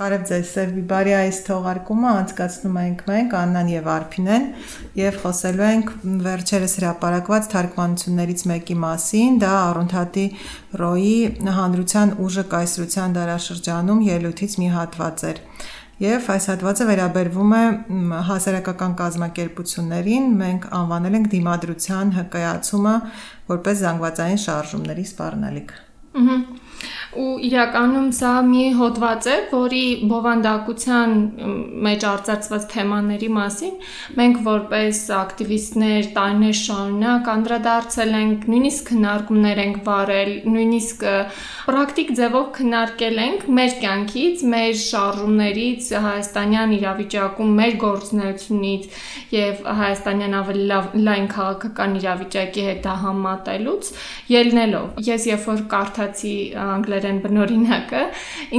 Բարև ձեզ, Սերբիբարիայից թողարկումը անցկացնում ենք մենք Աննան եւ Արփինեն եւ խոսելու ենք վերջերս հրապարակված թարգմանություններից մեկի մասին, դա Արոնթատի Ռոյի հանրության ուժը կայսրության դարաշրջանում ելույթից մի հատված էր։ Եվ այս հատվածը վերաբերվում է հասարակական կազմակերպություններին, մենք անվանել ենք դիմադրության հկայացումը որպես զանգվածային շարժումների սպառնալիք։ Ահա ու իրականում սա մի հոդված է, որի բովանդակության մեջ արծարծված թեմաների մասին մենք որպես ակտիվիստներ տարիներ շարունակ անդրադարձել ենք, նույնիսկ քննարկումներ ենք վարել, նույնիսկ պրակտիկ ձևով քննարկել ենք մեր կյանքից, մեր շարժումներից, հայաստանյան իրավիճակում, մեր գործունեությունից եւ հայաստանյան ավելի լայն քաղաքական իրավիճակի հետ համատելուց ելնելով։ Ես երբ որ կարդացի անգլերեն բնօրինակը,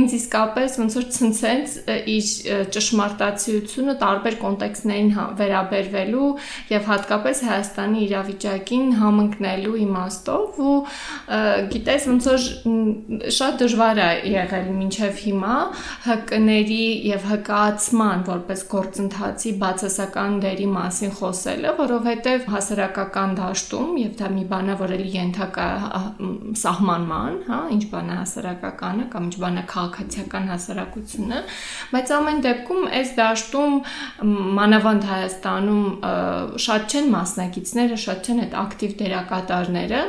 ինձ իսկապես ոնց որ ցնցեց իր ճշմարտացիությունը տարբեր կոնտեքստներին հա, վերաբերվելու եւ հատկապես Հայաստանի իրավիճակին համընկնելու իմաստով ու գիտես ոնց որ շատ դժվար է եղել մինչև հիմա հկների եւ հկացման որպես գործընթացի բացասական դերի մասին խոսելը, որովհետեւ հասարակական դաշտում եւ դա մի բան է, որ էլի ենթակա սահմանման, հա, ինչ բան է հասարակականը կամ է քաղաքացիական հասարակությունը, բայց ամեն դեպքում այս դաշտում մանավանդ Հայաստանում շատ չեն մասնակիցները, շատ չեն այդ ակտիվ դերակատարները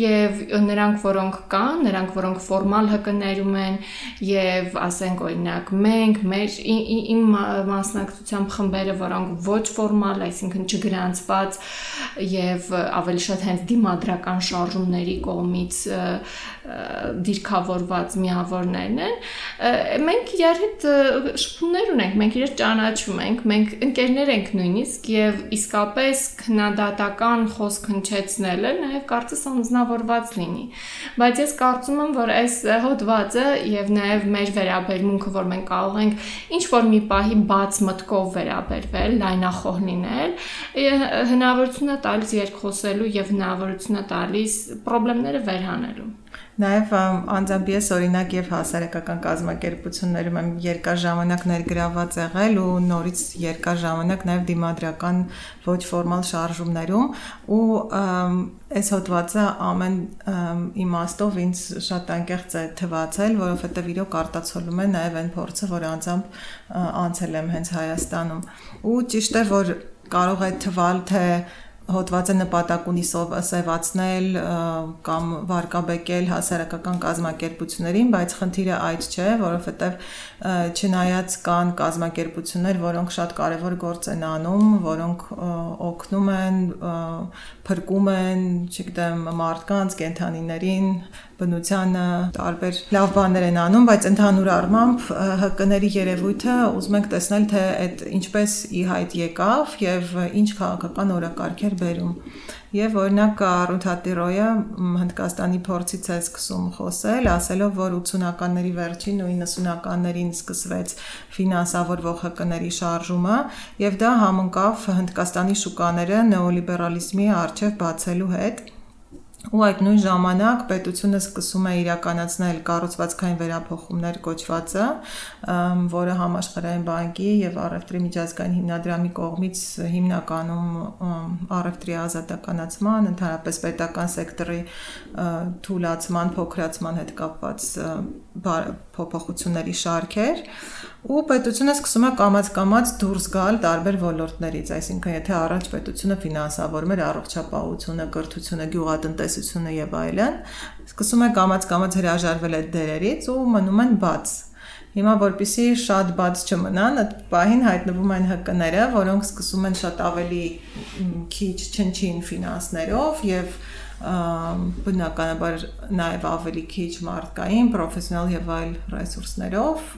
եւ նրանք, որոնք կան, նրանք, որոնք ֆորմալ հկներում են եւ ասենք օրինակ մենք, մեր իմ մասնակցությամբ խմբերը, որոնք ոչ ֆորմալ, այսինքն չգրանցված եւ ավելի շատ հենց դիմադրական շարժումների կողմից դիրքավորված միավորներն են, մենք իրար հետ շփումներ ունենք, մենք իրար ճանաչում ենք, մենք ընկերներ ենք նույնիսկ եւ իսկապես քննադատական խոսք հնչեցնելը նաեւ կարծես անznավորված լինի։ Բայց ես կարծում եմ, որ այս հոդվածը եւ նաեւ մեր վերաբերմունքը, որ մենք կարող ենք ինչ որ մի պահի բաց մտքով վերաբերվել, լայնախոհ լինել, հնարավորություն է տալիս երկխոսելու եւ հնարավորություն է տալիս խնդիրները վերհանելու։ Նաև անձամբ ես օրինակ եւ հասարակական կազմակերպություններում եմ երկար ժամանակ ներգրաված եղել ու նորից երկար ժամանակ նաև դիմադրական ոչ ֆորմալ շարժումներում ու այս հոդվածը ամեն իմաստով ինձ շատ անկեղծ է թվացել, որովհետեւ իրոք արտացոլում է նաև այն փորձը, որ անձամբ անցել եմ հենց Հայաստանում։ Ու ճիշտ է, որ կարող է թվալ թե հոդվածը նպատակ ունի սևացնել կամ վարկաբեկել հասարակական կազմակերպություններին, բայց խնդիրը այդ չէ, որովհետև չնայած կան կազմակերպություններ, որոնք շատ կարևոր գործ են անում, որոնք օգնում են, փրկում են, չգիտեմ, մարդկանց, կենթանիներին, բնությանը տարբեր լավ բաներ են անում, բայց ընդհանուր առմամբ ՀԿ-ների երևույթը ուզում ենք տեսնել, թե այդ ինչպես ի հայտ եկավ եւ ինչ քաղաքական օրակարգեր բերում։ Եվ օրինակ Արունթատիրոյը Հնդկաստանի փորձից է սկսում խոսել, ասելով, որ 80-ականների վերջին ու 90-ականներին սկսվեց ֆինանսավորվող ՀԿ-ների շարժումը, եւ դա համընկավ Հնդկաստանի շուկաները նեոլիբերալիզմի արչեւ բացելու հետ ու այդ նույն ժամանակ պետությունը սկսում է իրականացնել կառուցվածքային վերափոխումներ կոչվածը, որը համաշխարհային բանկի եւ առևտրի միջազգային հիմնադրամի կողմից հիմնականում առևտրի ազատականացման, ընդհանրապես պետական սեկտորի թուլացման, փոքրացման հետ կապված փոփոխությունների շարք էր ու պետությունը սկսում է կամած-կամած դուրս գալ տարբեր ոլորտներից, այսինքն եթե առաջ պետությունը ֆինանսավորում էր առողջապահությունը, կրթությունը, գյուղատնտեսությունը եւ այլն, սկսում է կամած-կամած հրաժարվել այդ դերերից ու մնում են բաց Հիմա որpիսի շատ բաց չմնան, այդ պահին հայտնվում են ՀԿ-ները, որոնք սկսում են շատ ավելի քիչ չնչին ֆինանսներով եւ բնականաբար նաև ավելի քիչ մարդկային, պրոֆեսիոնալ եւ այլ ռեսուրսներով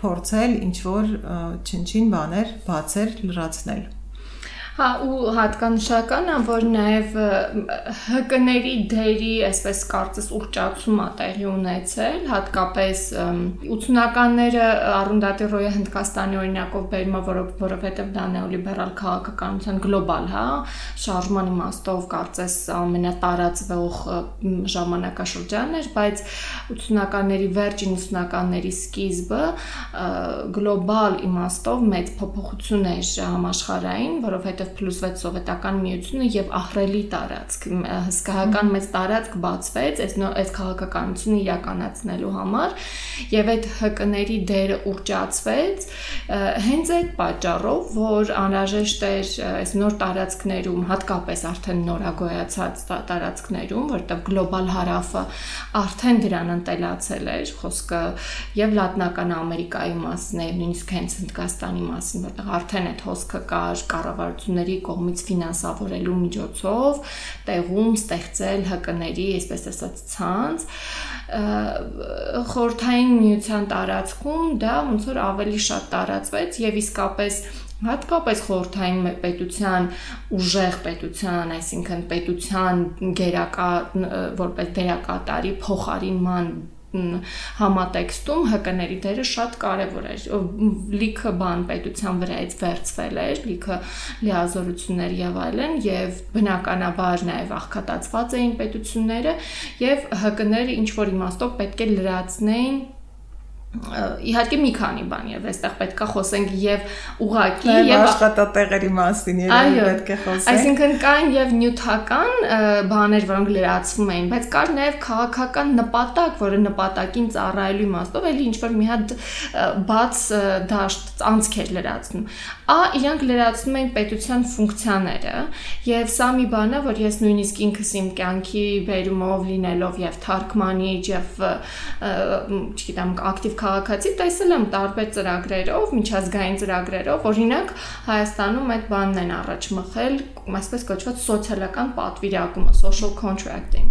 փորձել ինչ որ չնչին բաներ բացեր լրացնել։ Հա, ու հատկանշական է, որ նաև ՀԿ-ների դերի, այսպես կարծես ուռճացում է տեղի ունեցել, հատկապես 80-ականները Արունդատիրոյը Հնդկաստանի օրինակով բերում է, որովհետև դա նեոլիբերալ քաղաքականության գլոբալ, հա, շարժման իմաստով կարծես ամենատարածվող ժամանակաշրջանն էր, բայց 80-ականների վերջին 80-ականների սկիզբը գլոբալ իմաստով մեծ փոփոխություն էր համաշխարհային, որովհետև փլուզվեց սովետական միությունը եւ ահռելի տարածք, հսկայական մեծ տարածք բացվեց այս այս քաղաքականությունը իրականացնելու համար եւ այդ ՀԿ-ների դերը ուռճացվեց հենց այդ պատճառով, որ անհրաժեշտ էր այս նոր տարածքներում, հատկապես արդեն նորագոյացած տարածքներում, որտեղ գլոբալ հարավը արդեն դրան ընտելացել էր, խոսքը եւ Լատինական Ամերիկայի մասին, նույնիսկ հենց Հնդկաստանի մասին, որտեղ արդեն այդ հոսքը կար կառավարությունների կողմից ֆինանսավորելու միջոցով տեղում ստեղծել ՀԿ-ների, այսպես ասած, ցանց խորթային միության տարածքում դա ոնց որ ավելի շատ տարածվեց եւ իսկապես հատկապես խորթային պետության ուժեղ պետության, այսինքն պետության գերակա որպես դերակատարի փոխարինման համատեքստում ՀԿ-ների դերը շատ կարևոր էր։ Լիքը բան պետության վրայից վերցվել էր, լիքը լիազորություններ եւ այլն եւ բնականաբար նաեւ աղքատացված էին պետությունները եւ ՀԿ-ները ինչ որ իմաստով պետք է լրացնեին իհարկե մի քանի բան եւ այստեղ պետքա խոսենք եւ ուղակի եւ աշխատատեղերի մասին երևի պետք է խոսենք այսինքն կային եւ նյութական բաներ որոնք լրացվում էին բայց կար նաեւ քաղաքական նպատակ որը նպատակին ծառայելու իմաստով էլի ինչ որ մի հատ բաց դաշտ անցք էր լրացնում ա իրանք լրացնում էին պետության ֆունկցիաները եւ սա մի բան է որ ես նույնիսկ ինքս իմ կյանքի բերումով լինելով եւ թարգմանիչ եւ չգիտեմ ակտիվ քաղաքացի տեսել եմ տարբեր ծրագրերով, միջազգային ծրագրերով, օրինակ Հայաստանում այդ բանն են առաջ մղել, այսպես կոչված սոցիալական պատվիրակումը, social contracting։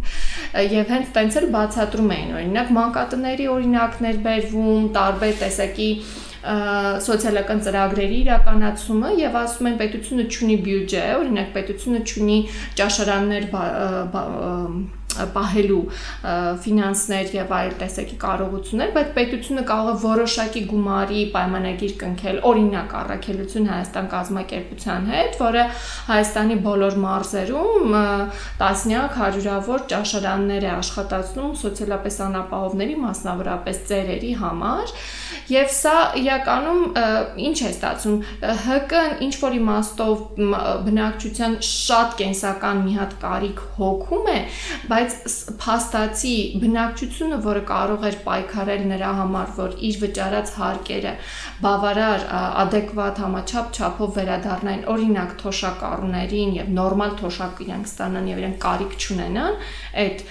Եվ հենց տենց էլ բացատրում էին, օրինակ մանկատների օրինակներ բերվում, տարբեր տեսակի սոցիալական ծրագրերի իրականացումը եւ ասում են պետությունը ունի բյուջե, օրինակ պետությունը ունի ճաշարաններ պահելու ֆինանսներ եւ այլ տեսակի կարողություններ, բայց պետությունը կարող է որոշակի գումարի պայմանագիր կնքել, օրինակ առաքելություն Հայաստան կազմակերպության հետ, որը Հայաստանի բոլոր մարզերում տասնյակ հարյուրավոր ճաշարաններ է աշխատացնում սոցիալապես անապահովների, մասնավորապես ծերերի համար, եւ սա իրականում ինչ է ստացվում ՀԿ-ն ինչ որ իմաստով բնակչության շատ կենսական մի հատ կարիք հոգում է, բայց բայց փաստացի բնակչությունը, որը կարող էր պայքարել նրա համար, որ իր վճարած հարկերը բավարար adekvat համաչափ չափով վերադառնային օրինակ թոշակառուներին եւ նորմալ թոշակ իրենք ստանան եւ իրենք կարիք չունենան այդ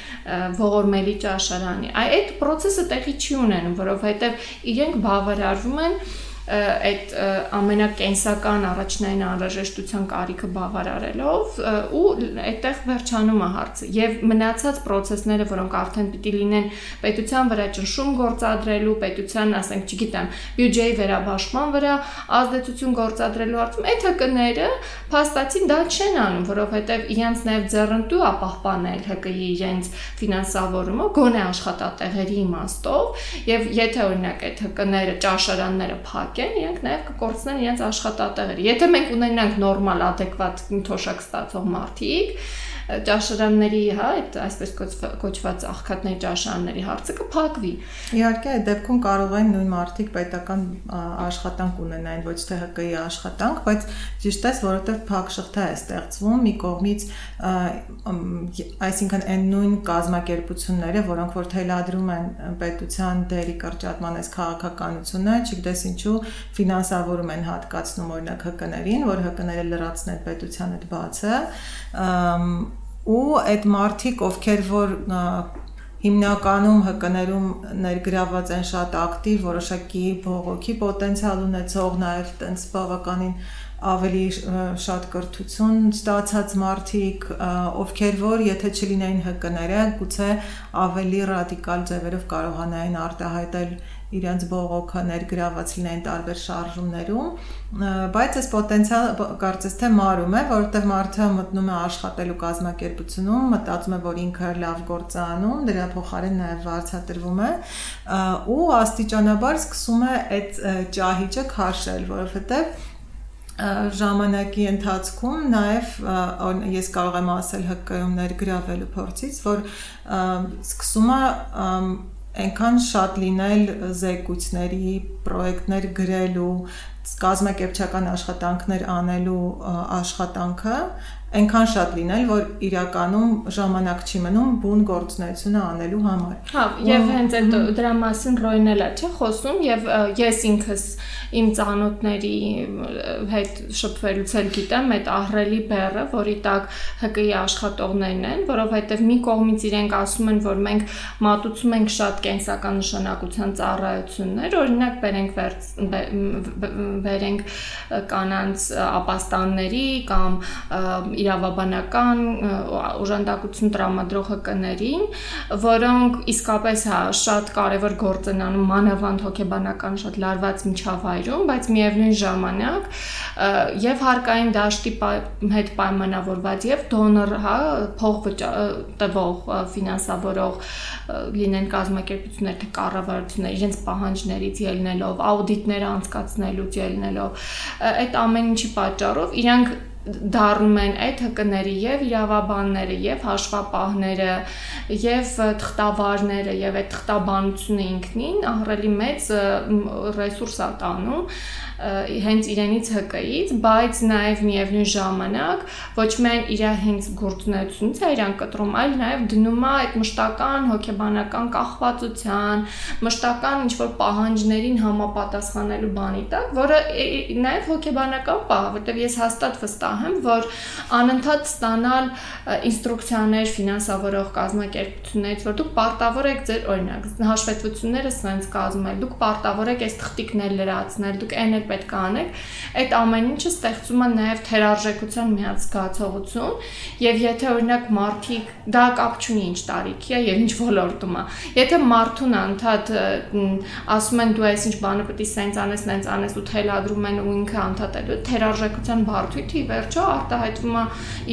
ողորմելի ճաշարանի։ Այդ process-ը տեղի չի ունենում, որովհետեւ իրենք բավարարվում են այդ ամենակենսական առաջնային անհրաժեշտության կարիքը բավարարելով ու այդտեղ վերջանում է հարցը եւ մնացած process-ները, որոնք արդեն պիտի լինեն պետության վրա ճնշում գործադրելու, պետության, ասենք, չգիտեմ, բյուջեի վերաբաշխման վրա ազդեցություն գործադրելու հարցում, այդ հկները փաստացին դա չեն անում, որովհետեւ իրենց նաեւ ձեռնտու է պահպանել ՀԿ-ի իրենց ֆինանսավորումը գոնե աշխատատեղերի իմաստով եւ եթե օրինակ այդ ՀԿ-ները ճաշարանները փակ կեն, իրենք նաև կկորցնեն իրենց աշխատատեղերը։ Եթե մենք ունենանք նորմալ, adekvat թոշակ ստացող մարդիկ, ճաշարանների, հա, այդ այսպես կոչված աղքատների ճաշարանների հարցը կփակվի։ Իհարկե, այդ դեպքում կարող են նույն մարդիկ պետական աշխատանք ունենային, ոչ թե ՀԿ-ի աշխատանք, բայց ճիշտ է, որովհետև փակ շղթա է ստեղծվում մի կողմից, այսինքն այն նույն կազմակերպությունները, որոնք որ թելադրում են պետության դերի կրճատման այս քաղաքականությունը, չգիտես ինչու ֆինանսավորում են հատկացնում օրինակ ՀԿ-ներին, որ ՀԿ-ները լրացնեն պետության այդ բացը, ու այդ մարտիկ, ովքեր որ հիմնականում ՀԿ-ներում ներգրաված են շատ ակտիվ, որոշակի բողոքի պոտենցիալ ունեցող, նաև տենց բավականին ավելի շատ կրթություն ստացած մարդիկ, ովքեր որ եթե չլինեին ՀԿ-ները, գուցե ավելի ռադիկալ ձևերով կարողանային արտահայտել իրենց բողոքը ներգրաված լինեն տարբեր շարժումներում, բայց այս պոտենցիալ կարծես թե մարում է, որովհետև մարդը մտնում է աշխատելու կազմակերպությունում, մտածում է, որ ինքը լավ գործ է անում, դրա փոխարեն նաև վարձատրվում է ու աստիճանաբար սկսում է այդ ճահիճը քաշել, որովհետև ժամանակի ընթացքում նաև ես կարող եմ ասել հկկայում ներգրավելու փորձից, որ սկսում է այնքան շատ լինել զեկույցների, պրոյեկտներ գրելու, կազմակերպչական աշխատանքներ անելու աշխատանքը, այնքան շատ լինել, որ իրականում ժամանակ չի մնում բուն գործունեությունը անելու համար։ Հա, եւ հենց այդ դրա մասին ռոյնել է, չէ՞, խոսում եւ ես ինքս իմ ծանոթների հետ շփվելուց էլ գիտեմ այդ ահրելի բեռը, որի տակ ՀԿ-ի աշխատողներն են, որովհետեւ մի կողմից իրենք ասում են, որ մենք մատուցում ենք շատ կենսական նշանակության ծառայություններ, օրինակ բերենք բերենք կանանց ապաստանների կամ իրավաբանական օժանդակություն տրամադրող ՀԿ-ներին, որոնք իսկապես հա շատ կարևոր գործ են անում մանավանդ հոգեբանական շատ լարված միջավայրում, բայց միևնույն ժամանակ եւ հարկային դաշտի հետ պայմանավորված եւ դոնոր, հա, փող տվող ֆինանսավորող լինեն կազմակերպություններ թե կառավարություններ իրենց պահանջներից ելնելով, աուդիտներ անցկացնելուց ելնելով, այդ ամեն ինչի պատճառով իրանք դառնում են այդ հկների եւ իրավաբանները եւ հաշվապահները եւ թղթավարները եւ այդ թղթաբանությունը ինքնին ահռելի մեծ ռեսուրս է տանում հենց իրենից ՀԿ-ից, բայց նաև միևնույն ժամանակ ոչ միայն իր հենց գործունեությունից է իրան կտրում, այլ նաև դնում է այդ մշտական հոգեբանական կախվածության, մշտական ինչ որ պահանջներին համապատասխանելու բանի տակ, որը նաև հոգեբանական պահ, որտեղ ես հաստատ վստահ եմ, որ անընդհատ ստանալ ինստրուկցիաներ ֆինանսավորող կազմակերպություններից, որ դուք պարտավոր եք ձեր օրինակ հաշվետվությունները սենց կազմել, դուք պարտավոր եք այս թղթիկներ լրացնել, դուք այն պետք է անեք, այդ ամեն ինչը ստեղծում է նաև թերարժեքության միած զգացողություն, եւ եթե օրինակ մարդիկ դա կապ չունի ինչ տարիքի է եւ ինչ ոլորտում է։ Եթե մարդուն անդադ ասում են դու այս ինչ բանը պետք է սենց անես, նենց անես ու թելադրում են ու ինքը անդադելու թերարժեքության բարդույթի վերջո արտահայտվում է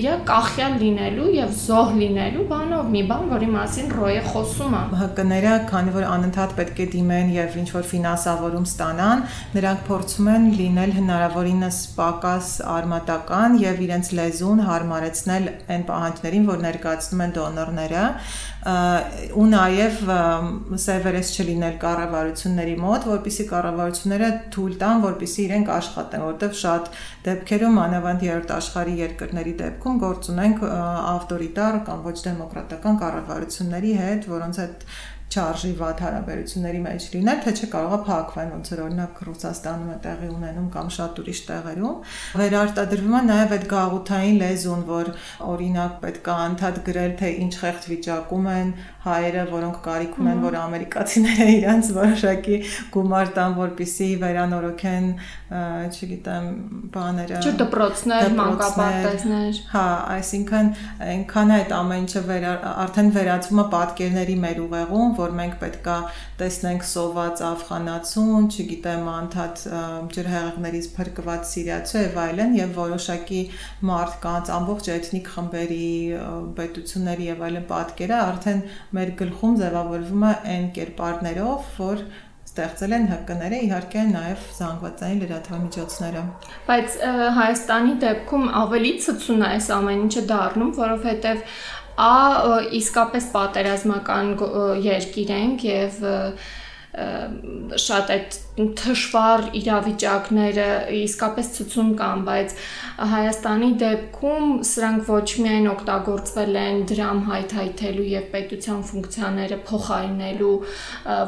իր կախյալ լինելու եւ զոհ լինելու բանով մի բան, որի մասին ռոյը խոսում է։ ՀԿ-ները, քանի որ անընդհատ պետք է դիմեն եւ ինչ որ ֆինանսավորում ստանան, նրանք փորձում փորձում են լինել հնարավորինս պակաս արմատական եւ իրենց լեզուն հարմարեցնել այն պահանջներին, որ ներկայացնում են դոնորները, ու նաև սերվերես չլինել կառավարությունների մոտ, որpիսի կառավարությունները թույլ տան, որpիսի իրենք աշխատեն, որովհետև շատ դեպքերում անավանդ երրորդ աշխարհի երկրների դեպքում գործ ունենք ավտորիտար կամ ոչ դեմոկրատական կառավարությունների հետ, որոնց հետ չարժի վատ հարաբերությունների մեջ լինել, թե չկարողա փակվեն, ոնց որ օրինակ Ռուսաստանում է տեղի ունենում կամ շատ ուրիշ տեղերում։ Վերարտադրվում է նաև այդ գաղութային լեզուն, որ օրինակ պետք է անդադ գրել, թե ինչ խեղճ վիճակում են հայերը, որոնք կարիք ունեն, որ ամերիկացիները իրանց որոշակի գումար տան, որպիսի վերանորոգեն, չգիտեմ, բաները։ Չէ, դպրոցներ, մանկապարտեզներ։ Հա, այսինքն այնքան է այդ ամեն ինչը վեր արդեն վերածվում է պատկերների մեր ուղեղում, որ մենք պետքա տեսնենք սոված աֆղանացուն, չգիտեմ, անդադ ջրհեղեղներից փրկված սիրիացու եւ այլն եւ որոշակի մարդկանց ամբողջ էթնիկ խմբերի պետությունների եւ այլն պատկերը արդեն մեր գլխում ձևավորվում է այն կերպարներով, որ ստեղծել են ՀԿ-ները, իհարկե նաև զանգվածային լրատվամիջոցները։ Բայց Հայաստանի դեպքում ավելի ցցուն է այս ամեն ինչը դառնում, որովհետև ա իսկապես պատերազմական երկիր ենք եւ և շատ այդ թշվառ իրավիճակները իսկապես ցցում կան, բայց Հայաստանի դեպքում սրանք ոչ միայն օգտագործվել են դրամ հայթայթելու եւ պետության ֆունկցիաները փոխարինելու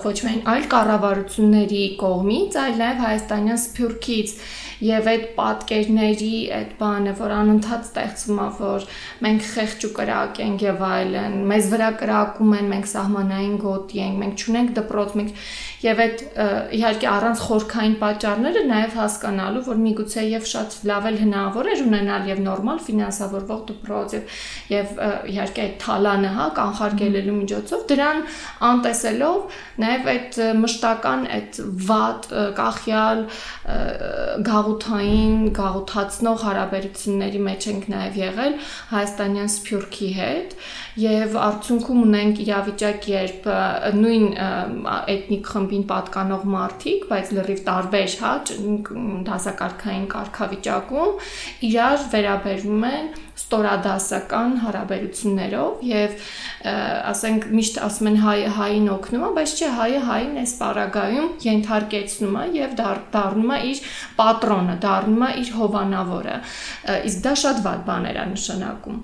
ոչ միայն այլ կառավարությունների կողմից, այլ նաեւ հայաստանյան սփյուռքից եւ այդ պատկերների այդ բանը, որ անընդհատ ստեղծվում է, որ մենք խեղճ ու կրակ ենք եւ այլն, մեզ վրա կրակում են, մենք սահմանային գոտի ենք, մենք չունենք դպրոց, մենք եւ այդ իհարկե առանց խորքային պատճառները նաև հասկանալու, որ միգուցե եւ շատ լավ էլ հնարավոր էր ունենալ եւ նորմալ ֆինանսավորվող դպրոց եւ եւ իհարկե այդ թալանը, հա, կանխարգելելու միջոցով դրան անտեսելով նաև այդ մշտական այդ վատ կախյալ գաղութային գաղութացնող հարաբերությունների մեջ ենք նաև եղել հայաստանյան սփյուռքի հետ եւ արդյունքում ունենք իրավիճակ, երբ նույն էթնիկ խմբին պատկանող մարդիկ, բայց լրիվ տարբեր, հա, դասակարգային կարգավիճակում իրար վերաբերվում են ստորադասական հարաբերություններով եւ ասենք միշտ ասում են հայը հային օգնում է, բայց չէ հայը հային այս պարագայում ենթարկեցնում է եւ դառնում է իր պատրոնը, դառնում է իր հովանավորը։ Իսկ դա շատ վատ բաներ է նշանակում։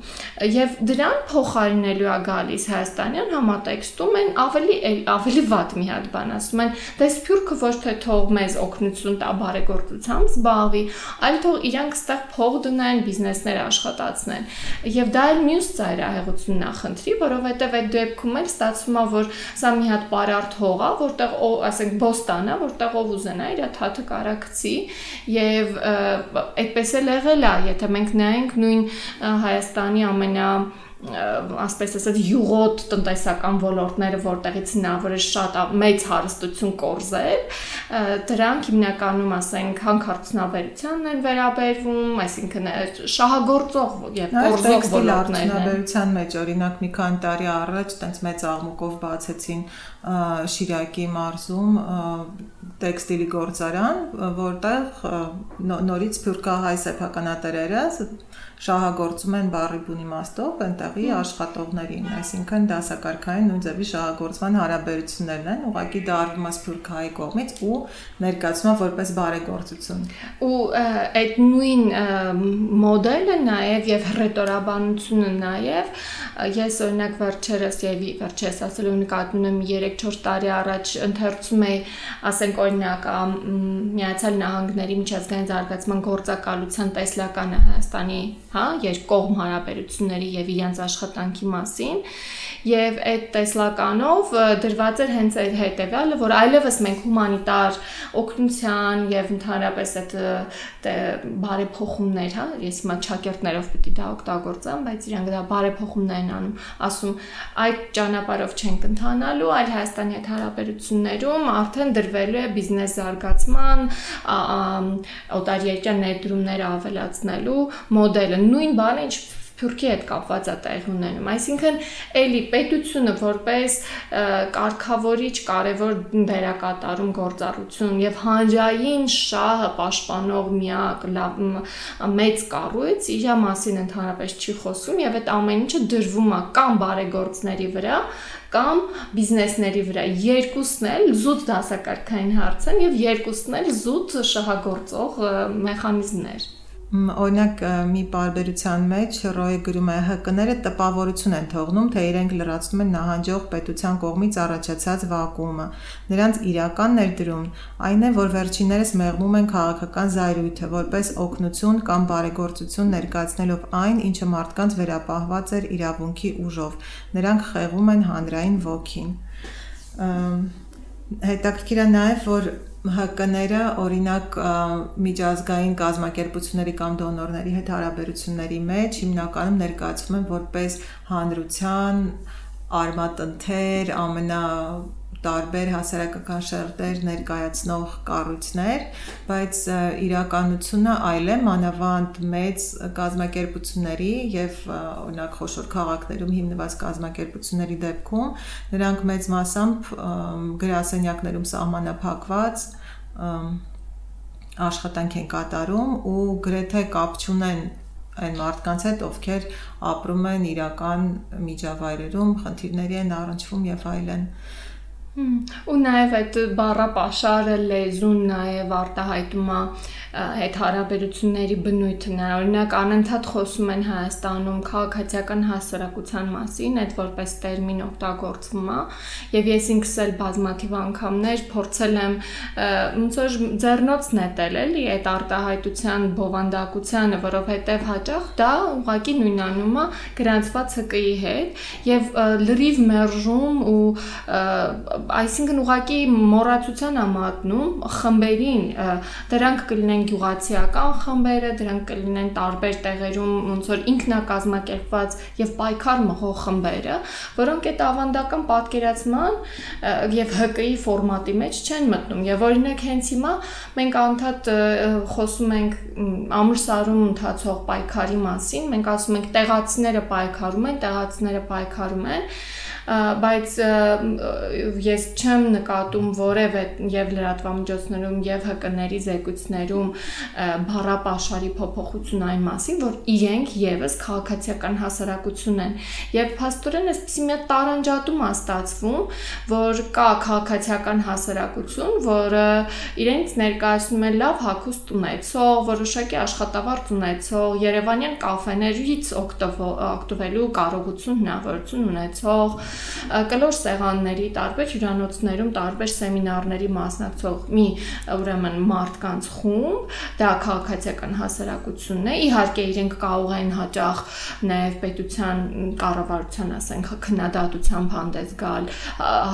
Եվ դրան փոխարինելու է գալիս հայաստանյան համատեքստում են ավելի ավելի վատ մի հատ բան ասում են, դե սփյուռքը ոչ թե թող մեզ օգնություն տա բարեգործությամբ զբաղվի, այլ թող իրանք ստեղ փող դնեն, բիզնեսներ աշխատացնեն ստացնեն։ Եվ դա էլ մյուս ծայրահեղությունն է խնդրի, որովհետև այդ դեպքում էլ ստացվում է, որ սա մի հատ պարարտ հող է, որտեղ ասենք բոստան է, որտեղ ով ուզենա իր թաթը կարակցի եւ այդպես էլ եղել է, եթե մենք նայենք նույն Հայաստանի ամենա ասպես ասած յուղոտ տնտեսական ոլորտները, որտեղից հնարավոր է շատ մեծ հարստություն կորզել, դրանք հիմնականում ասենք հանքարդյունաբերությանն են վերաբերվում, այսինքն շահագործող եւ կորզող ոլորտներն են։ Հանքարդյունաբերության մեջ օրինակ մի քանի տարի առաջ տենց մեծ աղմուկով բացեցին Շիրակի մարզում տեքստիլի գործարան, որտեղ նորից սփյուռքահայ սեփականատերերը շահագործում են բարի բուն իմաստով այնտեղի աշխատողներին, այսինքն դասակարգային նույն ձևի շահագործման հարաբերություններն են, ուղղակի դա արվում է սփյուռքահայի կողմից ու ներկայացվում որպես բարեգործություն։ Ու այդ նույն մոդելը նաև եւ հռետորաբանությունը նաև ես օրինակ վերջերս եւ վերջերս ասելու նկատում եմ 3-4 տարի առաջ ընթերցում էի, ասենք օրինակ Միացյալ Նահանգների միջազգային զարգացման գործակալության տեսլականը Հայաստանի հա, երկկողմ հարաբերությունների եւ իրենց աշխատանքի մասին եւ այդ տեսլականով դրված էր հենց այդ հետեւյալը, որ այլևս մենք հումանիտար օգնության եւ ընդհանրապես այդ բարեփոխումներ, հա, ես հիմա ճակերտներով պիտի դա օգտագործեմ, բայց իրանք դա բարեփոխումներ են անում, ասում այդ ճանապարհով չենք ընթանալու, այլ Հայաստանի հետ հարաբերություններում արդեն դրվելու է բիզնես զարգացման, օտարերկրյա ներդրումները ավելացնելու մոդելը նույն բանը ինչ Թուրքի հետ կապված է տեղ ունենում։ Այսինքն, էլի պետությունը որպես կարգավորիչ կարևոր դերակատարում գործառություն եւ հանրային շահը պաշտպանող միակ լավ մեծ կառույց իր մասին ընդհանրապես չի խոսում եւ այդ ամեն ինչը դրվում է կամ բարեգործների վրա, կամ բիզնեսների վրա երկուսն էլ զուտ դասակարգային հարց են եւ երկուսն էլ զուտ շահագործող մեխանիզմներ օրինակ մի բարբերության մեջ Ռոյը գրում է ՀԿ-ները տպավորություն են թողնում, թե իրենք լրացնում են նահանջող պետության կողմից առաջացած վակուումը։ Նրանց իրական ներդրումն այն է, որ վերջիններս մեղմում են քաղաքական զայրույթը որպես օգնություն կամ բարեգործություն ներկայացնելով այն, ինչը մարդկանց վերապահված էր իրավունքի ուժով։ Նրանք խեղում են հանրային ոգին։ Հետաքրքիր է նաև, որ ՀԿ-ները օրինակ միջազգային կազմակերպությունների կամ դոնորների հետ հարաբերությունների մեջ հիմնականում ներկայացվում են որպես հանրության արմատընթեր, ամենա տարբեր հասարակական շերտեր ներկայացնող կառույցներ, բայց իրականությունը այլ է մանավանդ մեծ կազմակերպությունների եւ օրինակ խոշոր քաղաքներում հիմնված կազմակերպությունների դեպքում նրանք մեծ մասամբ գրասենյակներում սահմանափակված աշխատանք են կատարում ու գրեթե կապ չունեն այն մարդկանց հետ, ովքեր ապրում են իրական միջավայրերում, խնդիրների են առնչվում եւ այլն։ այլ Ու նաև այդ բառապաշարը լեզուն նաև արտահայտում է այդ հարաբերությունների բնույթը։ Օրինակ անընդհատ խոսում են Հայաստանում քաղաքացիական հասարակության մասին, այդ որպես տերմին օգտագործվում է, եւ ես ինքս էլ բազմաթիվ անգամներ փորձել եմ ոնց որ ձեռնոց նետել էլի այդ արտահայտության բովանդակությանը, որովհետեւ հաճախ դա ուղղակի նույնանում է գրանցված ՀԿ-ի հետ եւ լրիվ մերժում ու այսինքն ուղակի մոռացության է մատնում խմբերին, դրանք կլինեն գյուղացիական խմբերը, դրանք կլինեն տարբեր տեղերում ոնց որ ինքնակազմակերպված եւ պայքար մղող խմբերը, որոնք այդ ավանդական պատկերացման եւ ՀԿ-ի ֆորմատի մեջ չեն մտնում։ Եվ օրինակ հենց հիմա մենք անդադ խոսում ենք ամրսարում ընթացող պայքարի մասին, մենք ասում ենք տեղացիները պայքարում են, տեղացիները պայքարում են, բայց ես չեմ նկատում որևէ եւ լրատվամիջոցներում եւ ՀԿ-ների զեկույցներում բառապաշարի փոփոխություն այն մասին, որ իրենք եւս քաղաքացիական հասարակություն են եւ փաստորեն այսպեսի մի տարանջատում է ստացվում, որ կա քաղաքացիական հասարակություն, որը իրենց ներկայացնում է լավ հագուստ ունեցող, որոշակի աշխատավարձ ունեցող, Երևանյան կաֆեներից օգտվելու կարողություն հնարավորություն ունեցող կլոր սեղանների, տարբեր հյուրանոցներում, տարբեր սեմինարների մասնակցող մի ուրեմն մարդկանց խումբ, դա քաղաքացիական հասարակությունն է։ Իհարկե իրենք կարող են հաճախ նաև պետության կառավարության, ասենք, քննադատությամբ հանդես գալ,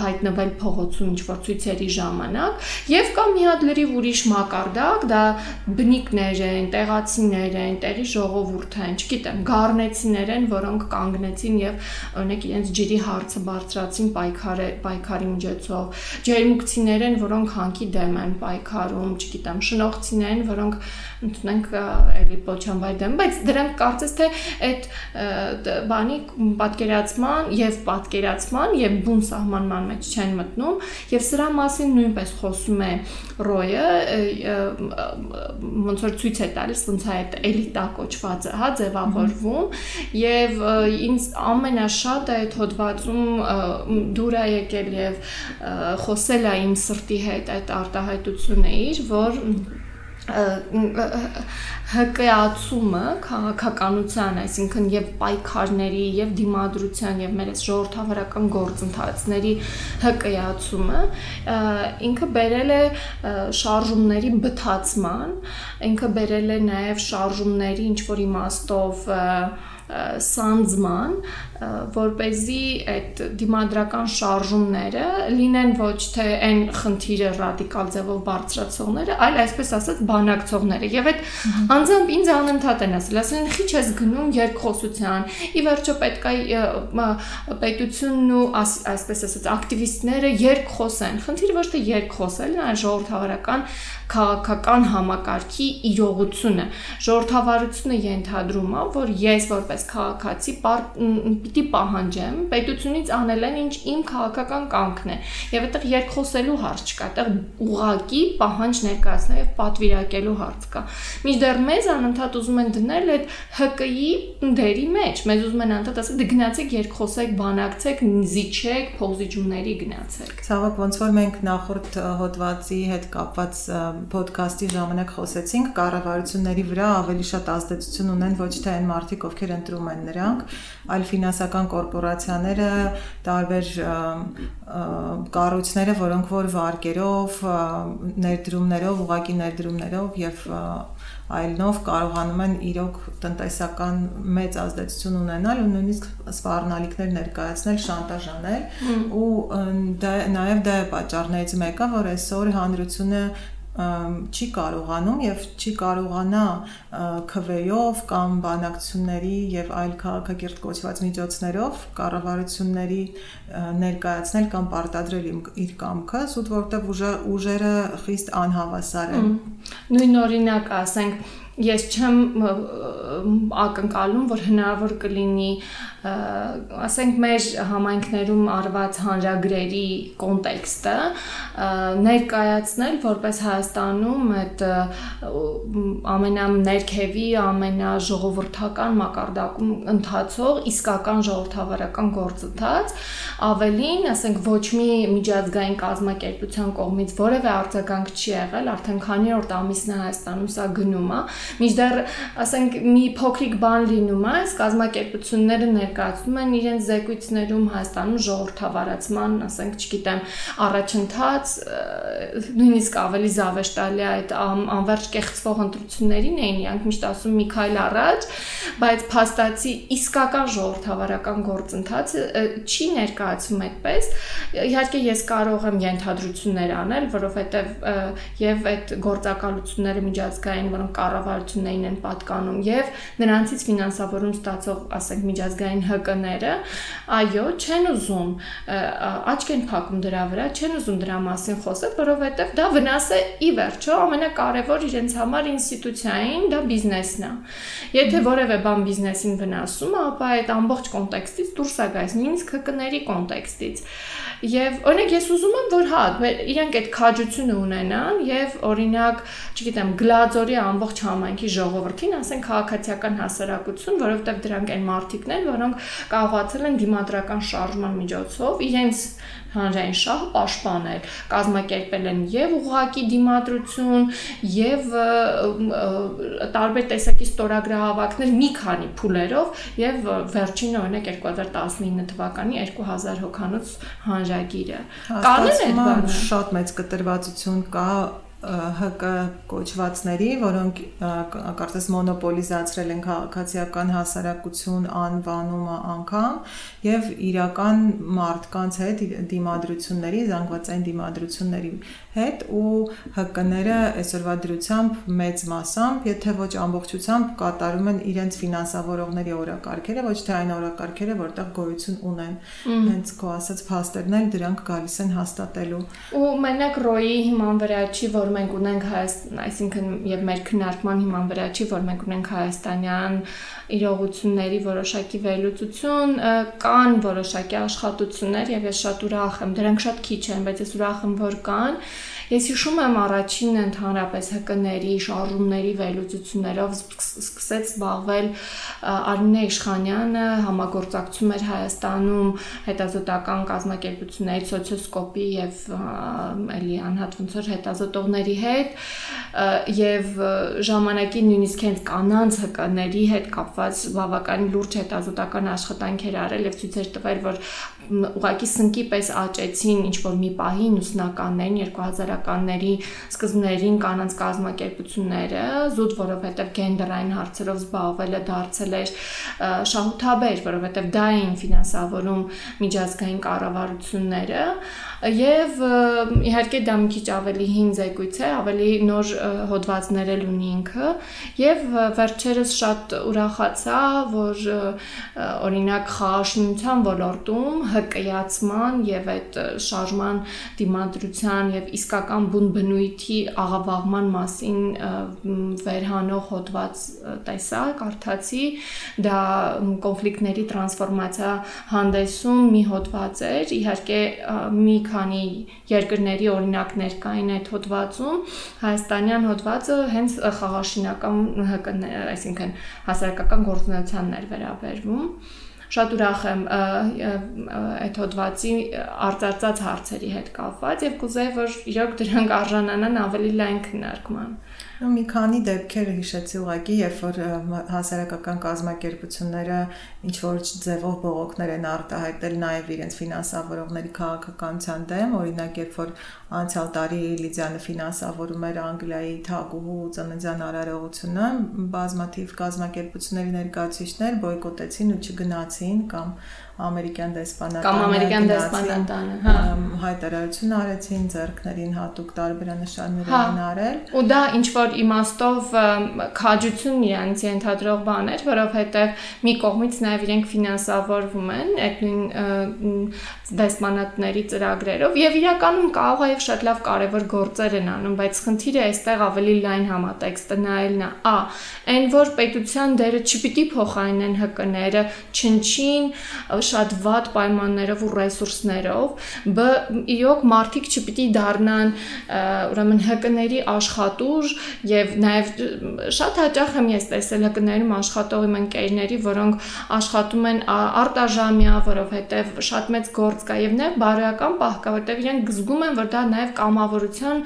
հայտնվել փողոցում ինչ-որ ցույցերի ժամանակ, եւ կա մի հատ լրիվ ուրիշ մակարդակ, դա բնիկներ են, տեղացիներ են, տեղի ժողովուրդ են, չգիտեմ, գառնեցիներ են, որոնք կանգնեցին եւ օրինակ իրենց ջրի հարց հարցը բարձրացին պայքարը պայքարի միջոցով ջերմուկցիներ են որոնք հանքի դեմ են պայքարում չգիտեմ շնողցիներ են որոնք ընդունենք էլի փոչամբայ դեմ բայց դրանք կարծես թե այդ բանի պատկերացման եւ պատկերացման եւ բուն սահմանման մեջ չեն մտնում եւ սրա մասին նույնպես խոսում է Ռոյը ոնց որ ցույց է տալիս ոնց է այդ էլիտա կոչվածը հա ձևավորվում եւ ինձ ամենաշատը այդ հոդվածում ընթացքում դուր է եկել եւ խոսել է իմ սրտի հետ այդ արտահայտությունը իր, որ հկայացումը քաղաքականության, այսինքն եւ պայքարների եւ դիմադրության եւ մեր այս ժողովրդավարական գործընթացների հկայացումը ինքը բերել է շարժումների բթացման, ինքը բերել է նաեւ շարժումների ինչ որ իմաստով սանձման, որ เป զի այդ դիմադրական շարժումները լինեն ոչ թե այն խնդիրը ռադիկալ ձևով բարձրացողները, այլ այսպես ասած բանակցողները։ Եվ այդ անձամբ ինձ անընդհատ են ասել, ասել են՝ «Խիչ ես գնում երկխոսության»։ Ի վերջո պետք է պետությունն ու այսպես ասած ակտիվիստները երկխոսեն։ Խնդիրը ոչ թե երկխոսելն, այլ ժողովրդավարական քաղաքական համակարգի իրողությունը։ Ժողովրդավարությունը ենթադրում է, որ ես որպես քաղաքացի պիտի պահանջեմ պետությունից անել այն, ինչ իմ քաղաքական կամքն է։ Եվ այդտեղ երկխոսելու հարց չկա, այդտեղ ուղակի պահանջ ներկայացնել եւ պատվիրակելու հարց կա։ Միջդեռ մեզ անընդհատ ուզում են դնել այդ ՀԿ-ի դերի մեջ։ Մեզ ուզում են անընդհատ ասել՝ գնացեք երկխոսեք, բանակցեք, զիջեք, փողզիջումների գնացեք։ Ցավոք ոնց որ մենք նախորդ հոդվածի հետ կապված ոդկասթի ժամանակ խոսեցինք, կառավարությունների վրա ավելի շատ ազդեցություն ունեն ոչ թե այն մարդիկ, ովքեր ընտրում են նրանք, այլ ֆինանսական կորպորացիաները, տարբեր կառույցները, որոնք որ վարկերով, ներդրումներով, ուղակի ներդրումներով եւ այլնով կարողանում են իրոք տնտեսական մեծ ազդեցություն ունենալ ու նույնիսկ սպառնալիքներ ներկայացնել, շանտաժանել ու դա նաև դա է պատճառներից մեկը, որ այսօր հանրությունը չի կարողանում եւ չի կարողանա քվեով կամ բանակցությունների եւ այլ քաղաքակիրթ կոչված միջոցներով կառավարությունների ներկայացնել կամ պարտադրել իր կամքը, սուտ որտեղ ուժերը խիստ անհավասար են։ Նույն օրինակ ասենք ես չեմ ակնկալում, որ հնարավոր կլինի ասենք մեր համայնքներում արված հանրագրերի կոնտեքստը ներկայացնել որպես Հայաստանում այդ ամենաներքևի, ամենաժողովրդական մակարդակում ընթացող իսկական ժողովրդավարական գործընթաց, ավելին, ասենք ոչ մի միջազգային կազմակերպության կողմից որևէ արձագանք չի եղել, արդեն քանի օրտ ամիսն է Հայաստանում սա գնում է, Միջդեռ, ասենք, մի փոքրիկ բան լինում է, այս կազմակերպությունները ներկայացնում են իրենց զեկույցներում Հայաստանում ժողովրդավարացման, ասենք, չգիտեմ, առաջընթաց նույնիսկ ավելի զավեշտալի այդ անverջ կեղծվող ընտրություններին էին իրանք միշտ ասում մի քայլ առաջ, բայց փաստացի իսկական ժողովրդավարական գործընթացը չի ներկայացում այդպես։ Իհարկե ես կարող եմ ենթադրություններ անել, որովհետև եւ այդ գործակալությունները միջազգային, որոնք կառավարություններին են պատկանում եւ նրանցից ֆինանսավորում ստացող, ասենք, միջազգային ՀԿ-ները, այո, չեն ուզում աչք են փակում դրա վրա, չեն ուզում դրա մասին խոսել, որովհետև դա վնաս է ի վերջո ամենակարևոր իրենց համար ինստիտուցիային, դա բիզնեսն է։ Եթե որևէ բան բիզնեսին վնասում է, ապա այդ ամբողջ կոնտեքստից դուրս է գալիս, նույնիսկ հկների կոնտեքստից։ Եվ օրինակ ես ուզում եմ, որ հա, իրենք այդ քաջությունը ունենան եւ օրինակ, չգիտեմ, գլաձորի ամբողջ համայնքի ժողովրդին, ասեն քաղաքացիական հասարակություն, որովհետեւ դրանք այն մարդիկն են, որոնք կարողացել են դիմադրական շարժման միջոցով իրենց հանրային շահը պաշտպանել, կազմակերպել են եւ ուղղակի դիմադրություն եւ տարբեր տեսակի ստորագրահավաքներ մի քանի փուլերով եւ վերջինը օրինակ 2019 թվականի 2000 հոկանոց հանրագիրը։ Կանեն այդ բանը շատ մեծ կտրվածություն կա ՀԿ կոչվածների, որոնք կարծես մոնոպոլիզացրել են քաղաքացիական հասարակություն անվանումը անգամ եւ իրական մարդկանց հետ դիմադրությունների, զանգվածային դիմադրությունների հետ ու ՀԿ-ները այսօրվա դրությամբ մեծ մասամբ, եթե ոչ ամբողջությամբ կատարում են իրենց ֆինանսավորողների օրակարգերը, ոչ թե այն օրակարգերը, որտեղ գոյություն ունեն։ Հենց քո ասած փաստերն էլ դրանք գալիս են հաստատելու։ Ու մենակ ռոյի հիման վրա չի, որ մենք ունենք Հայաստան, այսինքն եւ մեր քննարկման հիման վրա չի, որ մենք ունենք հայաստանյան իրողությունների որոշակի վերլուծություն, կան որոշակի աշխատություններ եւ ես շատ ուրախ եմ, դրանք շատ քիչ են, բայց ես ուրախ եմ, որ կան Ես հիշում եմ առաջին ընդհանրապես ՀԿ-ների շարժումների վերլուծություններով սկսեց զբաղվել Արմինե Իշխանյանը, համագործակցում էր Հայաստանում հետազոտական կազմակերպությունների սոցիոսկոպի եւ էլի անհատ ոնց որ հետազոտողների հետ եւ ժամանակին նույնիսկ հենց կանանց ՀԿ-ների հետ կապված բավականին լուրջ հետազոտական աշխատանքեր արել եւ ցույց էր տվել, որ ուղակի սնկի պես աճեցին ինչ որ մի պահին ուսնականներին 2000-ականների սկզբներին կանանց կազմակերպությունները զուտ որովհետև գենդերային հարցերով զբաղվելը դարձել էր շահութաբեր, որովհետև դա էին ֆինանսավորում միջազգային կառավարությունները եւ իհարկե դա մի քիչ ավելի հին զեկույց է, ավելի նոր հոդվածներ էլ ունի ինքը եւ վերջերս շատ ուրախացա, որ օրինակ խաղաշինության ոլորտում հկայացման եւ այդ շարժման դիմադրության եւ իսկական բուն բնույթի աղավաղման մասին վերհանող հոդված տեսա, կարդացի, դա կոնֆլիկտների տրանսֆորմացիա հանդեսում մի հոդված էր, իհարկե մի քանի երկրների օրինակներ կային այդ հոդվածում, հայաստանյան հոդվածը հենց խաղաշինական այսինքն հասարակական գործունեությանն էր վերաբերվում շատ ուրախ եմ այդ հոդվածի արտածած հարցերի հետ կապված եւ կուզեի որ իրոք դրանք արժանանան ավելի լայն քննարկման։ Ու մի քանի դեպքեր հիշեցի ուղակի, երբ որ հասարակական կազմակերպությունները ինչ որ ձևով բողոքներ են արտահայտել նաև իրենց ֆինանսավորողների քաղաքականության դեմ, օրինակ երբ որ անցյալ տարի Լիդիանը ֆինանսավորում էր Անգլիայի թագուհու ծննդյան արարողությունը, բազմաթիվ կազմակերպությունների ներկայացուցիչներ բոյկոտեցին ու չգնացին կամ ամերիկյան դեսպանատանը կամ ամերիկյան դեսպանատանը, հա, հայտարարություն արեցին ձեռքներին հատուկ տարբերանշաններ հա, են արել։ Ու դա ինչ որ իմաստով քաջություն իրանց ենթադրող բան էր, որովհետև մի կողմից նաև իրենք ֆինանսավորվում են այդ նույն դեսպանատների ծրագրերով եւ իրականում կարող է եւ շատ լավ կարեւոր գործեր են անում, բայց խնդիրը այստեղ ավելի լայն համատեքստը նայելն է։ Ա, այն որ պետության դերը չպիտի փոխարինեն ՀԿ-ները, չնչին շատ վատ պայմաններով ու ռեսուրսներով, բ իրոք մարդիկ չպիտի դառնան ուրեմն ՀԿ-ների աշխատուժ եւ նաեւ շատ հաճախ եմ ես տեսել ՀԿ-ներում աշխատող իմ ընկերների, որոնք աշխատում են արտաժամյա, որովհետեւ շատ մեծ գործ կա եւ նաեւ բարոյական պահ կա, որտեղ իրենք զգում են, որ դա նաեւ կամավորության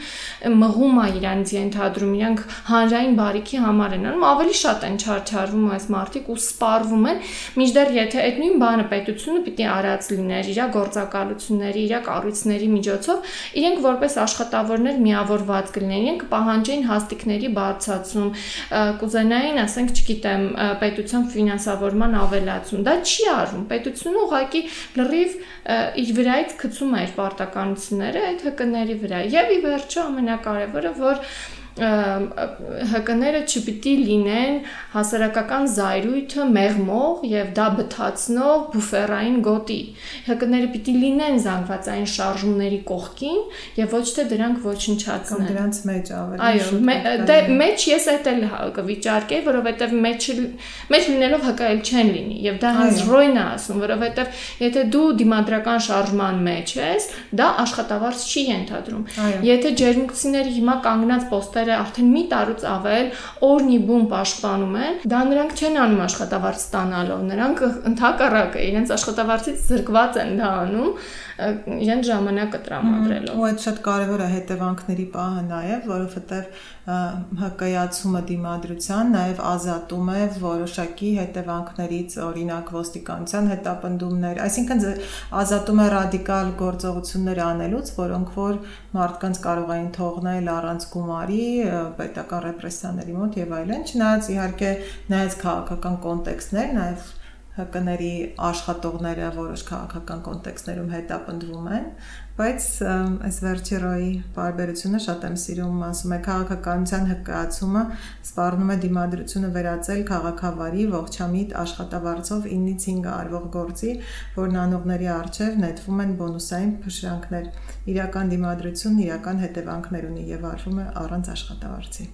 մղում է իրանց ենթադրում, իրենք հանրային բարիքի համար են անում, ավելի շատ են չարչարվում այս մարդիկ ու սպառվում են, միջդեռ եթե այդ նույն բանը պետությունը պիտի արած լիներ իր գործակալությունների, իր կառույցների միջոցով, իրենք որպես աշխատավորներ միավորված կլինեն, իրենք կպահանջեին հաստիկների բարձրացում, կուզենային, ասենք, չգիտեմ, պետության ֆինանսավորման ավելացում։ Դա չի արվում։ Պետությունը ուղղակի լրիվ իր վրայից գցում է իր պարտականությունները այդ հկների վրա։ Եվ ի վերջո ամենակարևորը, որ ՀԿ-ները չպիտի լինեն հասարակական զայրույթը մեղմող եւ դա բթացնող բուֆերային գոտի։ ՀԿ-ները պիտի լինեն զանգվածային շարժումների կողքին եւ ոչ թե դրանք ոչնչացնեն։ Դրանց մեջ ավելի Այո, դե մեջ ես այդ էլ կվիճարկեի, որովհետեւ մեջ մեջ լինելով ՀԿ-ել չեն լինի եւ դա հենց ռոյն է ասում, որովհետեւ եթե դու դիմադրական շարժման մեջ ես, դա աշխատավարձ չի ենթադրում։ Եթե ջերմուկցիների հիմա կանգնած պոստեր ծառայողները արդեն մի տարուց ավել օրնի բում պաշտպանում են, դա նրանք չեն անում աշխատավարձ ստանալով, նրանք ընդհակառակը իրենց աշխատավարձից զրկված են դա անում, իրենց ժամանակը տրամադրելով։ Ու այդ շատ կարևոր է հետևանքների պահը նաև, որովհետև հկայացումը դիմադրության նաև ազատում է որոշակի հետևանքներից, օրինակ ոստիկանության հետապնդումներ, այսինքն ազատում է ռադիկալ գործողություններ անելուց, որոնք որ մարդկանց կարող էին թողնել առանց գումարի, պետական ռեպրեսիաների մոտ եւ այլն, չնայած իհարկե նայած քաղաքական կոնտեքստներ, նաև ՀԿ-ների աշխատողները որոշ քաղաքական կոնտեքստներում հետապնդվում են, բայց այս վերջի ռոյի բարբերությունը շատ եմ սիրում, ասում է քաղաքականության հկայացումը սպառնում է դիմադրությունը վերածել քաղաքավարի ողջամիտ աշխատավարձով 9-ից 5 արվող գործի, որն անողների արժև նետվում են բոնուսային փշրանքներ։ Իրական դիմադրությունն իրական հետևանքներ ունի եւ արվում է առանց աշխատավարձի։